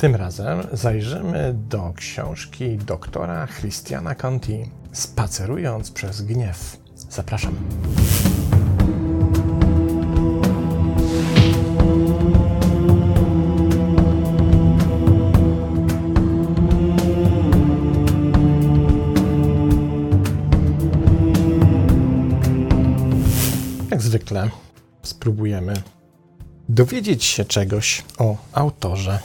Tym razem zajrzymy do książki doktora Christiana Conti Spacerując przez gniew. Zapraszam. Jak zwykle spróbujemy dowiedzieć się czegoś o autorze.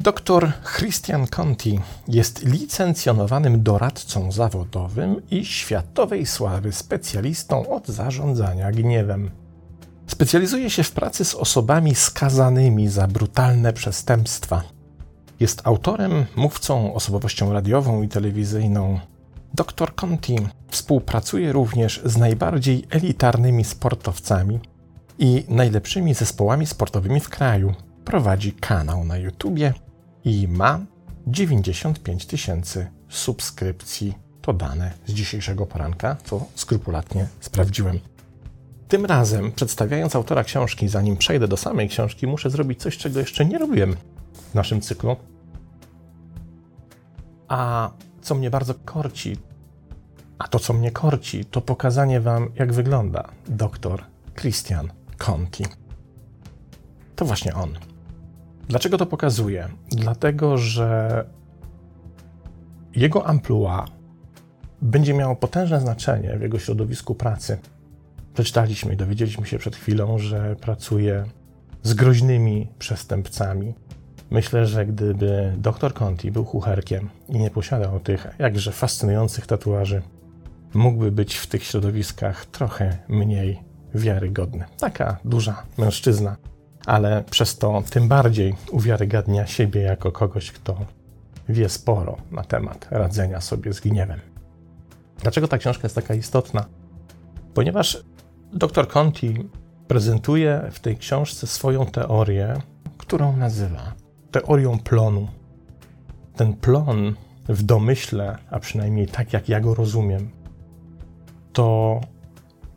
Dr Christian Conti jest licencjonowanym doradcą zawodowym i światowej sławy specjalistą od zarządzania gniewem. Specjalizuje się w pracy z osobami skazanymi za brutalne przestępstwa. Jest autorem, mówcą, osobowością radiową i telewizyjną. Dr Conti współpracuje również z najbardziej elitarnymi sportowcami i najlepszymi zespołami sportowymi w kraju. Prowadzi kanał na YouTubie i ma 95 tysięcy subskrypcji. To dane z dzisiejszego poranka, co skrupulatnie sprawdziłem. Tym razem, przedstawiając autora książki, zanim przejdę do samej książki, muszę zrobić coś, czego jeszcze nie robiłem w naszym cyklu. A co mnie bardzo korci, a to, co mnie korci, to pokazanie Wam, jak wygląda doktor Christian Conti. To właśnie on. Dlaczego to pokazuję? Dlatego, że jego amplua będzie miało potężne znaczenie w jego środowisku pracy. Przeczytaliśmy i dowiedzieliśmy się przed chwilą, że pracuje z groźnymi przestępcami. Myślę, że gdyby dr Conti był kucherkiem i nie posiadał tych jakże fascynujących tatuaży, mógłby być w tych środowiskach trochę mniej wiarygodny. Taka duża mężczyzna, ale przez to tym bardziej uwiarygadnia siebie jako kogoś, kto wie sporo na temat radzenia sobie z gniewem. Dlaczego ta książka jest taka istotna? Ponieważ dr Conti prezentuje w tej książce swoją teorię, którą nazywa teorią plonu. Ten plon w domyśle, a przynajmniej tak jak ja go rozumiem, to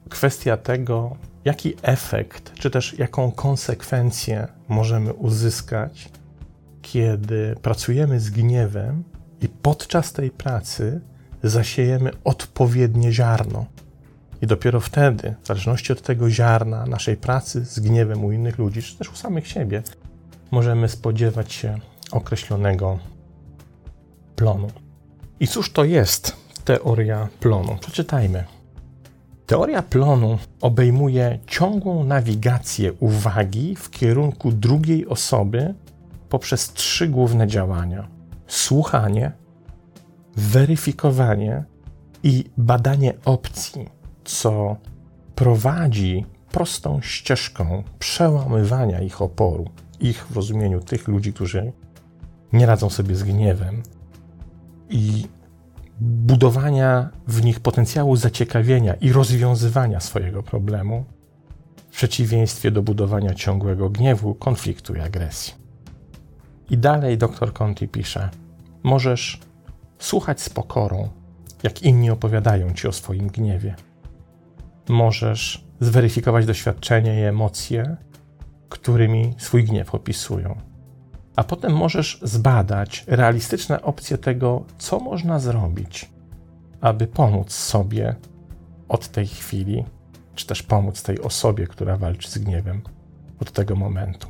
kwestia tego, jaki efekt, czy też jaką konsekwencję możemy uzyskać, kiedy pracujemy z gniewem i podczas tej pracy zasiejemy odpowiednie ziarno. I dopiero wtedy, w zależności od tego ziarna naszej pracy z gniewem u innych ludzi, czy też u samych siebie, możemy spodziewać się określonego plonu. I cóż to jest teoria plonu? Przeczytajmy. Teoria plonu obejmuje ciągłą nawigację uwagi w kierunku drugiej osoby poprzez trzy główne działania: słuchanie, weryfikowanie i badanie opcji, co prowadzi prostą ścieżką przełamywania ich oporu, ich w rozumieniu tych ludzi, którzy nie radzą sobie z gniewem budowania w nich potencjału zaciekawienia i rozwiązywania swojego problemu, w przeciwieństwie do budowania ciągłego gniewu, konfliktu i agresji. I dalej dr Conti pisze: Możesz słuchać z pokorą, jak inni opowiadają ci o swoim gniewie. Możesz zweryfikować doświadczenia i emocje, którymi swój gniew opisują a potem możesz zbadać realistyczne opcje tego, co można zrobić, aby pomóc sobie od tej chwili, czy też pomóc tej osobie, która walczy z gniewem od tego momentu.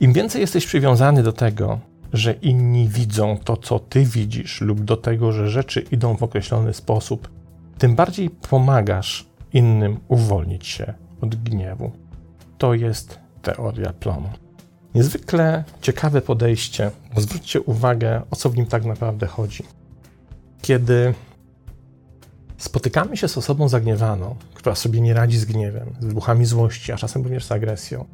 Im więcej jesteś przywiązany do tego, że inni widzą to, co ty widzisz, lub do tego, że rzeczy idą w określony sposób, tym bardziej pomagasz innym uwolnić się od gniewu. To jest teoria plonu. Niezwykle ciekawe podejście, bo zwróćcie uwagę, o co w nim tak naprawdę chodzi. Kiedy spotykamy się z osobą zagniewaną, która sobie nie radzi z gniewem, z wybuchami złości, a czasem również z agresją,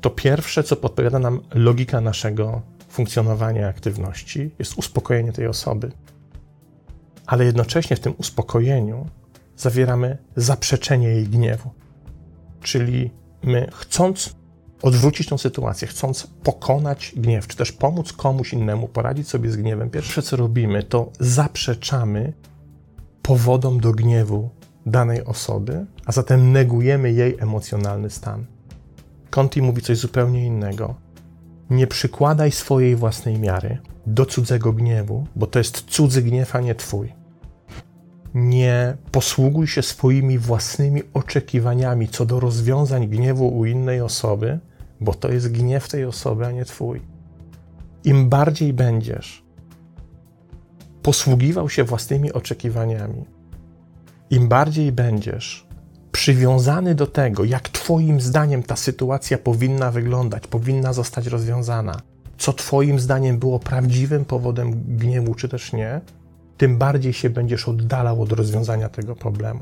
to pierwsze, co podpowiada nam logika naszego funkcjonowania i aktywności, jest uspokojenie tej osoby. Ale jednocześnie w tym uspokojeniu zawieramy zaprzeczenie jej gniewu. Czyli my, chcąc odwrócić tą sytuację, chcąc pokonać gniew, czy też pomóc komuś innemu poradzić sobie z gniewem, pierwsze co robimy, to zaprzeczamy powodom do gniewu danej osoby, a zatem negujemy jej emocjonalny stan. Conti mówi coś zupełnie innego. Nie przykładaj swojej własnej miary do cudzego gniewu, bo to jest cudzy gniew, a nie twój. Nie posługuj się swoimi własnymi oczekiwaniami co do rozwiązań gniewu u innej osoby, bo to jest gniew tej osoby, a nie twój. Im bardziej będziesz posługiwał się własnymi oczekiwaniami, im bardziej będziesz przywiązany do tego, jak Twoim zdaniem ta sytuacja powinna wyglądać, powinna zostać rozwiązana, co Twoim zdaniem było prawdziwym powodem gniewu, czy też nie, tym bardziej się będziesz oddalał od rozwiązania tego problemu.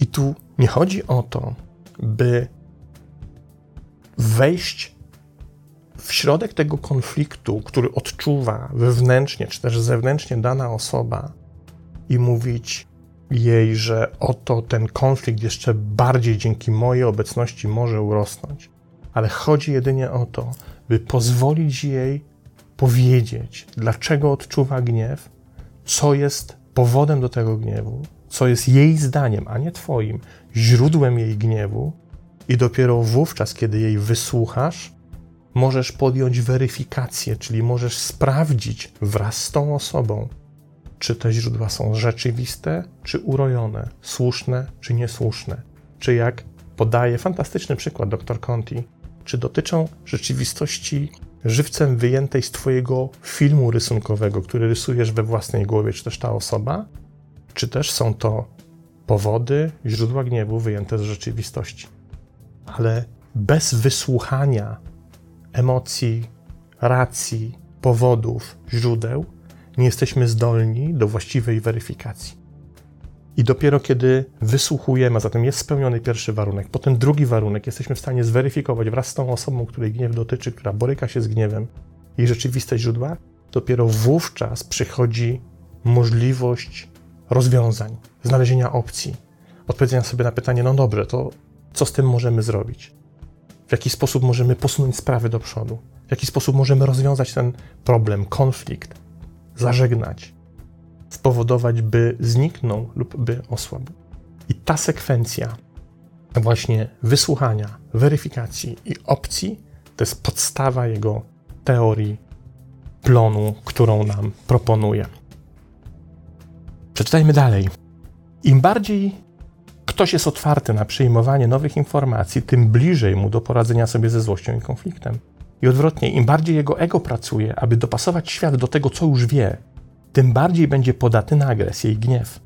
I tu nie chodzi o to, by wejść w środek tego konfliktu, który odczuwa wewnętrznie czy też zewnętrznie dana osoba i mówić jej, że oto ten konflikt jeszcze bardziej dzięki mojej obecności może urosnąć. Ale chodzi jedynie o to, by pozwolić jej powiedzieć, dlaczego odczuwa gniew, co jest powodem do tego gniewu, co jest jej zdaniem, a nie Twoim, źródłem jej gniewu, i dopiero wówczas, kiedy jej wysłuchasz, możesz podjąć weryfikację, czyli możesz sprawdzić wraz z tą osobą, czy te źródła są rzeczywiste, czy urojone, słuszne, czy niesłuszne, czy jak podaje fantastyczny przykład dr Conti, czy dotyczą rzeczywistości żywcem wyjętej z Twojego filmu rysunkowego, który rysujesz we własnej głowie, czy też ta osoba, czy też są to powody, źródła gniewu wyjęte z rzeczywistości. Ale bez wysłuchania emocji, racji, powodów, źródeł, nie jesteśmy zdolni do właściwej weryfikacji. I dopiero kiedy wysłuchujemy, a zatem jest spełniony pierwszy warunek, potem drugi warunek, jesteśmy w stanie zweryfikować wraz z tą osobą, której gniew dotyczy, która boryka się z gniewem, jej rzeczywiste źródła, dopiero wówczas przychodzi możliwość rozwiązań, znalezienia opcji, odpowiedzenia sobie na pytanie: no dobrze, to co z tym możemy zrobić? W jaki sposób możemy posunąć sprawy do przodu, w jaki sposób możemy rozwiązać ten problem, konflikt, zażegnać, spowodować, by zniknął lub by osłabł. I ta sekwencja właśnie wysłuchania, weryfikacji i opcji to jest podstawa jego teorii plonu, którą nam proponuje. Przeczytajmy dalej. Im bardziej ktoś jest otwarty na przyjmowanie nowych informacji, tym bliżej mu do poradzenia sobie ze złością i konfliktem. I odwrotnie, im bardziej jego ego pracuje, aby dopasować świat do tego, co już wie, tym bardziej będzie podatny na agresję i gniew.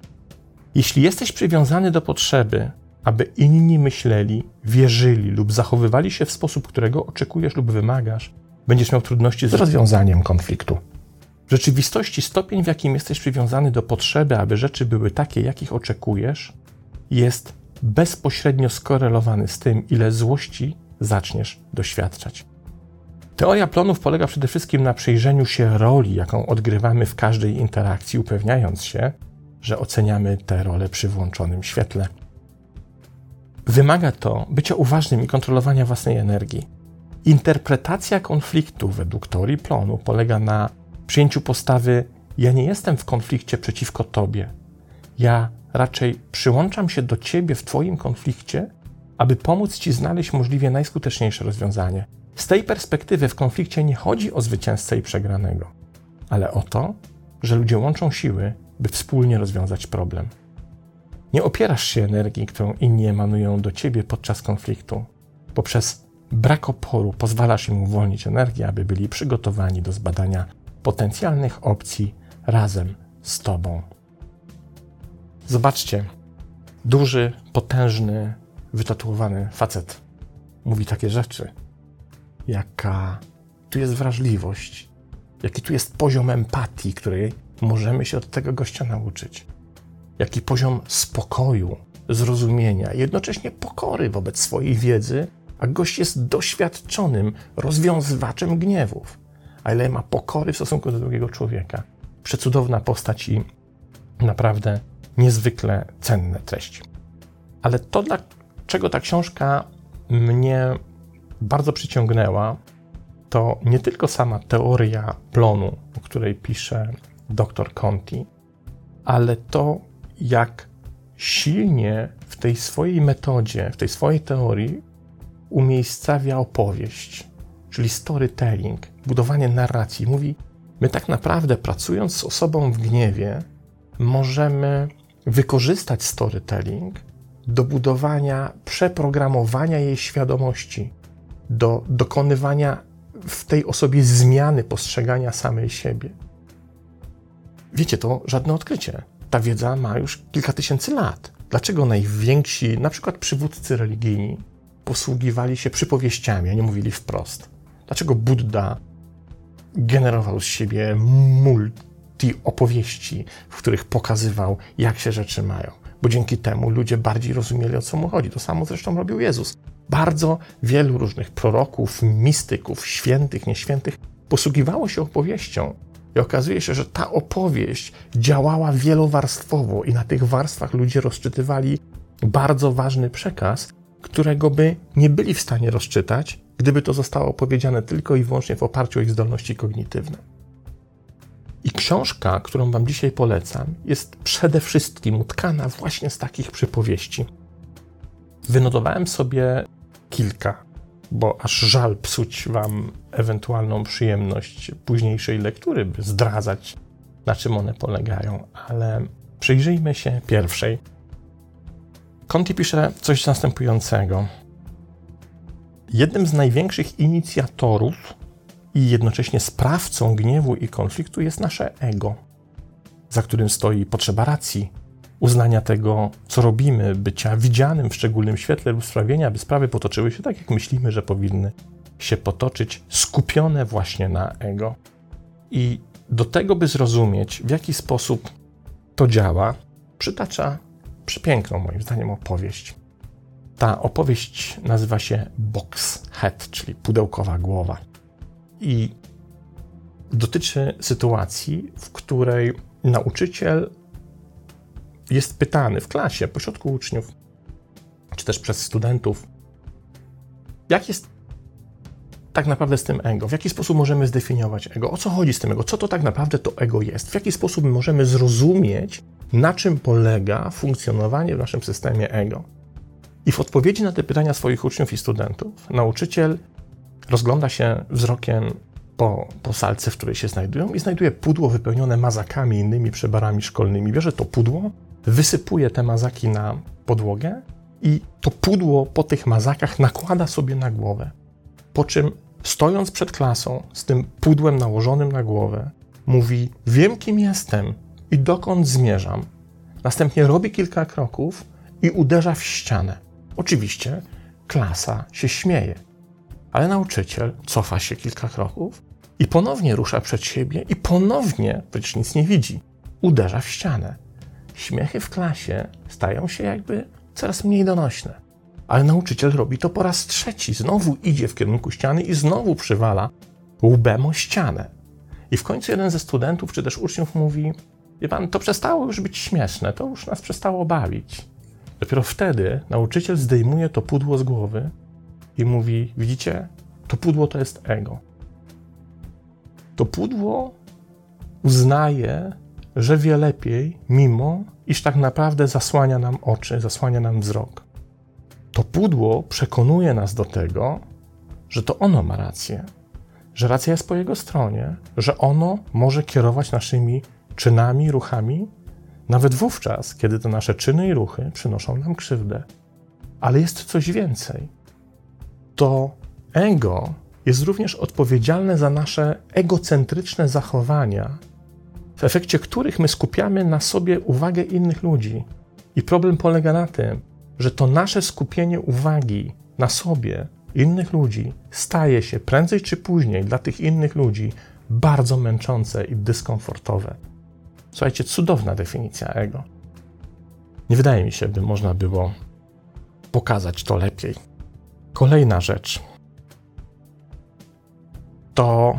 Jeśli jesteś przywiązany do potrzeby, aby inni myśleli, wierzyli lub zachowywali się w sposób, którego oczekujesz lub wymagasz, będziesz miał trudności z rozwiązaniem konfliktu. W rzeczywistości stopień, w jakim jesteś przywiązany do potrzeby, aby rzeczy były takie, jakich oczekujesz, jest bezpośrednio skorelowany z tym, ile złości zaczniesz doświadczać. Teoria plonów polega przede wszystkim na przyjrzeniu się roli, jaką odgrywamy w każdej interakcji, upewniając się, że oceniamy tę rolę przy włączonym świetle. Wymaga to bycia uważnym i kontrolowania własnej energii. Interpretacja konfliktu według teorii plonu polega na przyjęciu postawy: Ja nie jestem w konflikcie przeciwko tobie. Ja raczej przyłączam się do ciebie w twoim konflikcie, aby pomóc ci znaleźć możliwie najskuteczniejsze rozwiązanie. Z tej perspektywy w konflikcie nie chodzi o zwycięzcę i przegranego, ale o to, że ludzie łączą siły, by wspólnie rozwiązać problem. Nie opierasz się energii, którą inni emanują do ciebie podczas konfliktu. Poprzez brak oporu pozwalasz im uwolnić energię, aby byli przygotowani do zbadania potencjalnych opcji razem z tobą. Zobaczcie, duży, potężny, wytatuowany facet mówi takie rzeczy. Jaka tu jest wrażliwość, jaki tu jest poziom empatii, której możemy się od tego gościa nauczyć. Jaki poziom spokoju, zrozumienia, jednocześnie pokory wobec swojej wiedzy, a gość jest doświadczonym rozwiązywaczem gniewów. A ma pokory w stosunku do drugiego człowieka. Przecudowna postać i naprawdę niezwykle cenne treści. Ale to, dlaczego ta książka mnie bardzo przyciągnęła, to nie tylko sama teoria plonu, o której pisze dr Conti, ale to, jak silnie w tej swojej metodzie, w tej swojej teorii umiejscawia opowieść, czyli storytelling, budowanie narracji. Mówi, my tak naprawdę pracując z osobą w gniewie, możemy wykorzystać storytelling do budowania, przeprogramowania jej świadomości, do dokonywania w tej osobie zmiany postrzegania samej siebie. Wiecie, to żadne odkrycie. Ta wiedza ma już kilka tysięcy lat. Dlaczego najwięksi, na przykład przywódcy religijni, posługiwali się przypowieściami, a nie mówili wprost? Dlaczego Buddha generował z siebie multi opowieści, w których pokazywał, jak się rzeczy mają? Bo dzięki temu ludzie bardziej rozumieli, o co mu chodzi. To samo zresztą robił Jezus. Bardzo wielu różnych proroków, mistyków, świętych, nieświętych posługiwało się opowieścią. I okazuje się, że ta opowieść działała wielowarstwowo, i na tych warstwach ludzie rozczytywali bardzo ważny przekaz, którego by nie byli w stanie rozczytać, gdyby to zostało powiedziane tylko i wyłącznie w oparciu o ich zdolności kognitywne. I książka, którą Wam dzisiaj polecam, jest przede wszystkim utkana właśnie z takich przypowieści. Wynotowałem sobie kilka, bo aż żal psuć Wam ewentualną przyjemność późniejszej lektury, by zdradzać, na czym one polegają, ale przyjrzyjmy się pierwszej. Conti pisze coś następującego. Jednym z największych inicjatorów i jednocześnie sprawcą gniewu i konfliktu jest nasze ego, za którym stoi potrzeba racji, uznania tego, co robimy, bycia widzianym w szczególnym świetle lub sprawienia, by sprawy potoczyły się tak, jak myślimy, że powinny się potoczyć, skupione właśnie na ego. I do tego, by zrozumieć, w jaki sposób to działa, przytacza przepiękną, moim zdaniem, opowieść. Ta opowieść nazywa się Box Head, czyli pudełkowa głowa. I dotyczy sytuacji, w której nauczyciel jest pytany w klasie, pośrodku uczniów, czy też przez studentów, jak jest tak naprawdę z tym ego? W jaki sposób możemy zdefiniować ego? O co chodzi z tym ego? Co to tak naprawdę to ego jest? W jaki sposób możemy zrozumieć, na czym polega funkcjonowanie w naszym systemie ego? I w odpowiedzi na te pytania swoich uczniów i studentów, nauczyciel rozgląda się wzrokiem po, po salce, w której się znajdują i znajduje pudło wypełnione mazakami i innymi przebarami szkolnymi. Bierze to pudło, wysypuje te mazaki na podłogę i to pudło po tych mazakach nakłada sobie na głowę. Po czym, stojąc przed klasą z tym pudłem nałożonym na głowę, mówi: Wiem, kim jestem i dokąd zmierzam. Następnie robi kilka kroków i uderza w ścianę. Oczywiście klasa się śmieje, ale nauczyciel cofa się kilka kroków i ponownie rusza przed siebie i ponownie, przecież nic nie widzi, uderza w ścianę śmiechy w klasie stają się jakby coraz mniej donośne. Ale nauczyciel robi to po raz trzeci. Znowu idzie w kierunku ściany i znowu przywala łbem o ścianę. I w końcu jeden ze studentów czy też uczniów mówi: Wie pan, to przestało już być śmieszne, to już nas przestało bawić. Dopiero wtedy nauczyciel zdejmuje to pudło z głowy i mówi: Widzicie, to pudło to jest ego. To pudło uznaje, że wie lepiej, mimo iż tak naprawdę zasłania nam oczy, zasłania nam wzrok. To pudło przekonuje nas do tego, że to ono ma rację, że racja jest po jego stronie, że ono może kierować naszymi czynami, ruchami, nawet wówczas, kiedy te nasze czyny i ruchy przynoszą nam krzywdę. Ale jest coś więcej. To ego jest również odpowiedzialne za nasze egocentryczne zachowania w efekcie których my skupiamy na sobie uwagę innych ludzi. I problem polega na tym, że to nasze skupienie uwagi na sobie innych ludzi staje się prędzej czy później dla tych innych ludzi bardzo męczące i dyskomfortowe. Słuchajcie, cudowna definicja ego. Nie wydaje mi się, by można było pokazać to lepiej. Kolejna rzecz to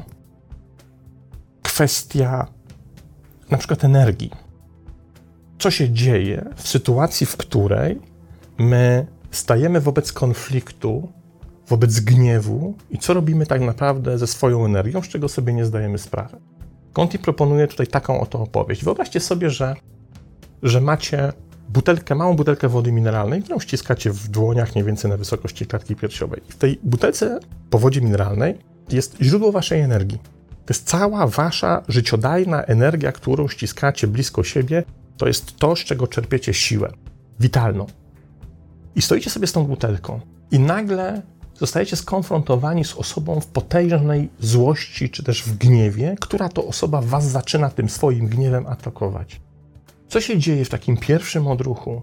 kwestia na przykład energii. Co się dzieje w sytuacji, w której my stajemy wobec konfliktu, wobec gniewu i co robimy tak naprawdę ze swoją energią, z czego sobie nie zdajemy sprawy. Conti proponuje tutaj taką oto opowieść. Wyobraźcie sobie, że, że macie butelkę, małą butelkę wody mineralnej, którą ściskacie w dłoniach mniej więcej na wysokości klatki piersiowej. W tej butelce po wodzie mineralnej jest źródło waszej energii. To jest cała wasza życiodajna energia, którą ściskacie blisko siebie. To jest to, z czego czerpiecie siłę witalną. I stoicie sobie z tą butelką, i nagle zostajecie skonfrontowani z osobą w potężnej złości czy też w gniewie, która to osoba was zaczyna tym swoim gniewem atakować. Co się dzieje w takim pierwszym odruchu?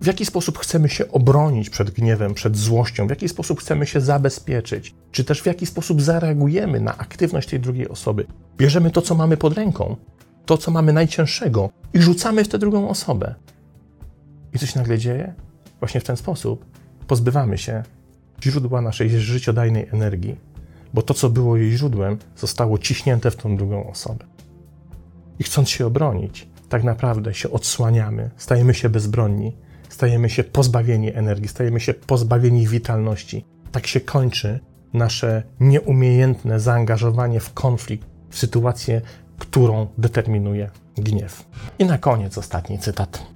W jaki sposób chcemy się obronić przed gniewem, przed złością? W jaki sposób chcemy się zabezpieczyć? Czy też w jaki sposób zareagujemy na aktywność tej drugiej osoby? Bierzemy to, co mamy pod ręką, to, co mamy najcięższego i rzucamy w tę drugą osobę. I coś nagle dzieje? Właśnie w ten sposób pozbywamy się źródła naszej życiodajnej energii, bo to, co było jej źródłem, zostało ciśnięte w tą drugą osobę. I chcąc się obronić, tak naprawdę się odsłaniamy, stajemy się bezbronni, stajemy się pozbawieni energii, stajemy się pozbawieni witalności. Tak się kończy nasze nieumiejętne zaangażowanie w konflikt, w sytuację, którą determinuje gniew. I na koniec ostatni cytat.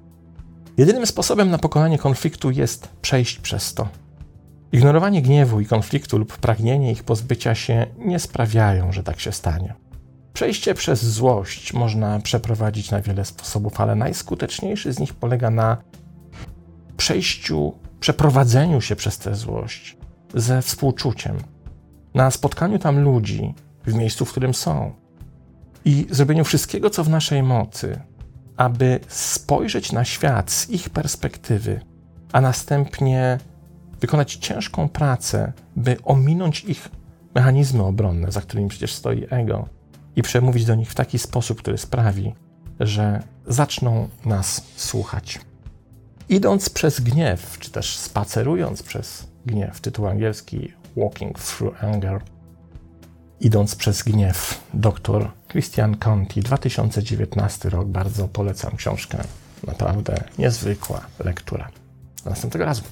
Jedynym sposobem na pokonanie konfliktu jest przejść przez to. Ignorowanie gniewu i konfliktu lub pragnienie ich pozbycia się nie sprawiają, że tak się stanie. Przejście przez złość można przeprowadzić na wiele sposobów, ale najskuteczniejszy z nich polega na przejściu, przeprowadzeniu się przez tę złość ze współczuciem, na spotkaniu tam ludzi w miejscu, w którym są. I zrobieniu wszystkiego, co w naszej mocy, aby spojrzeć na świat z ich perspektywy, a następnie wykonać ciężką pracę, by ominąć ich mechanizmy obronne, za którymi przecież stoi ego, i przemówić do nich w taki sposób, który sprawi, że zaczną nas słuchać. Idąc przez gniew, czy też spacerując przez gniew, tytuł angielski Walking Through Anger, idąc przez gniew, dr Christian Conti, 2019 rok, bardzo polecam książkę, naprawdę niezwykła lektura. Do następnego razu.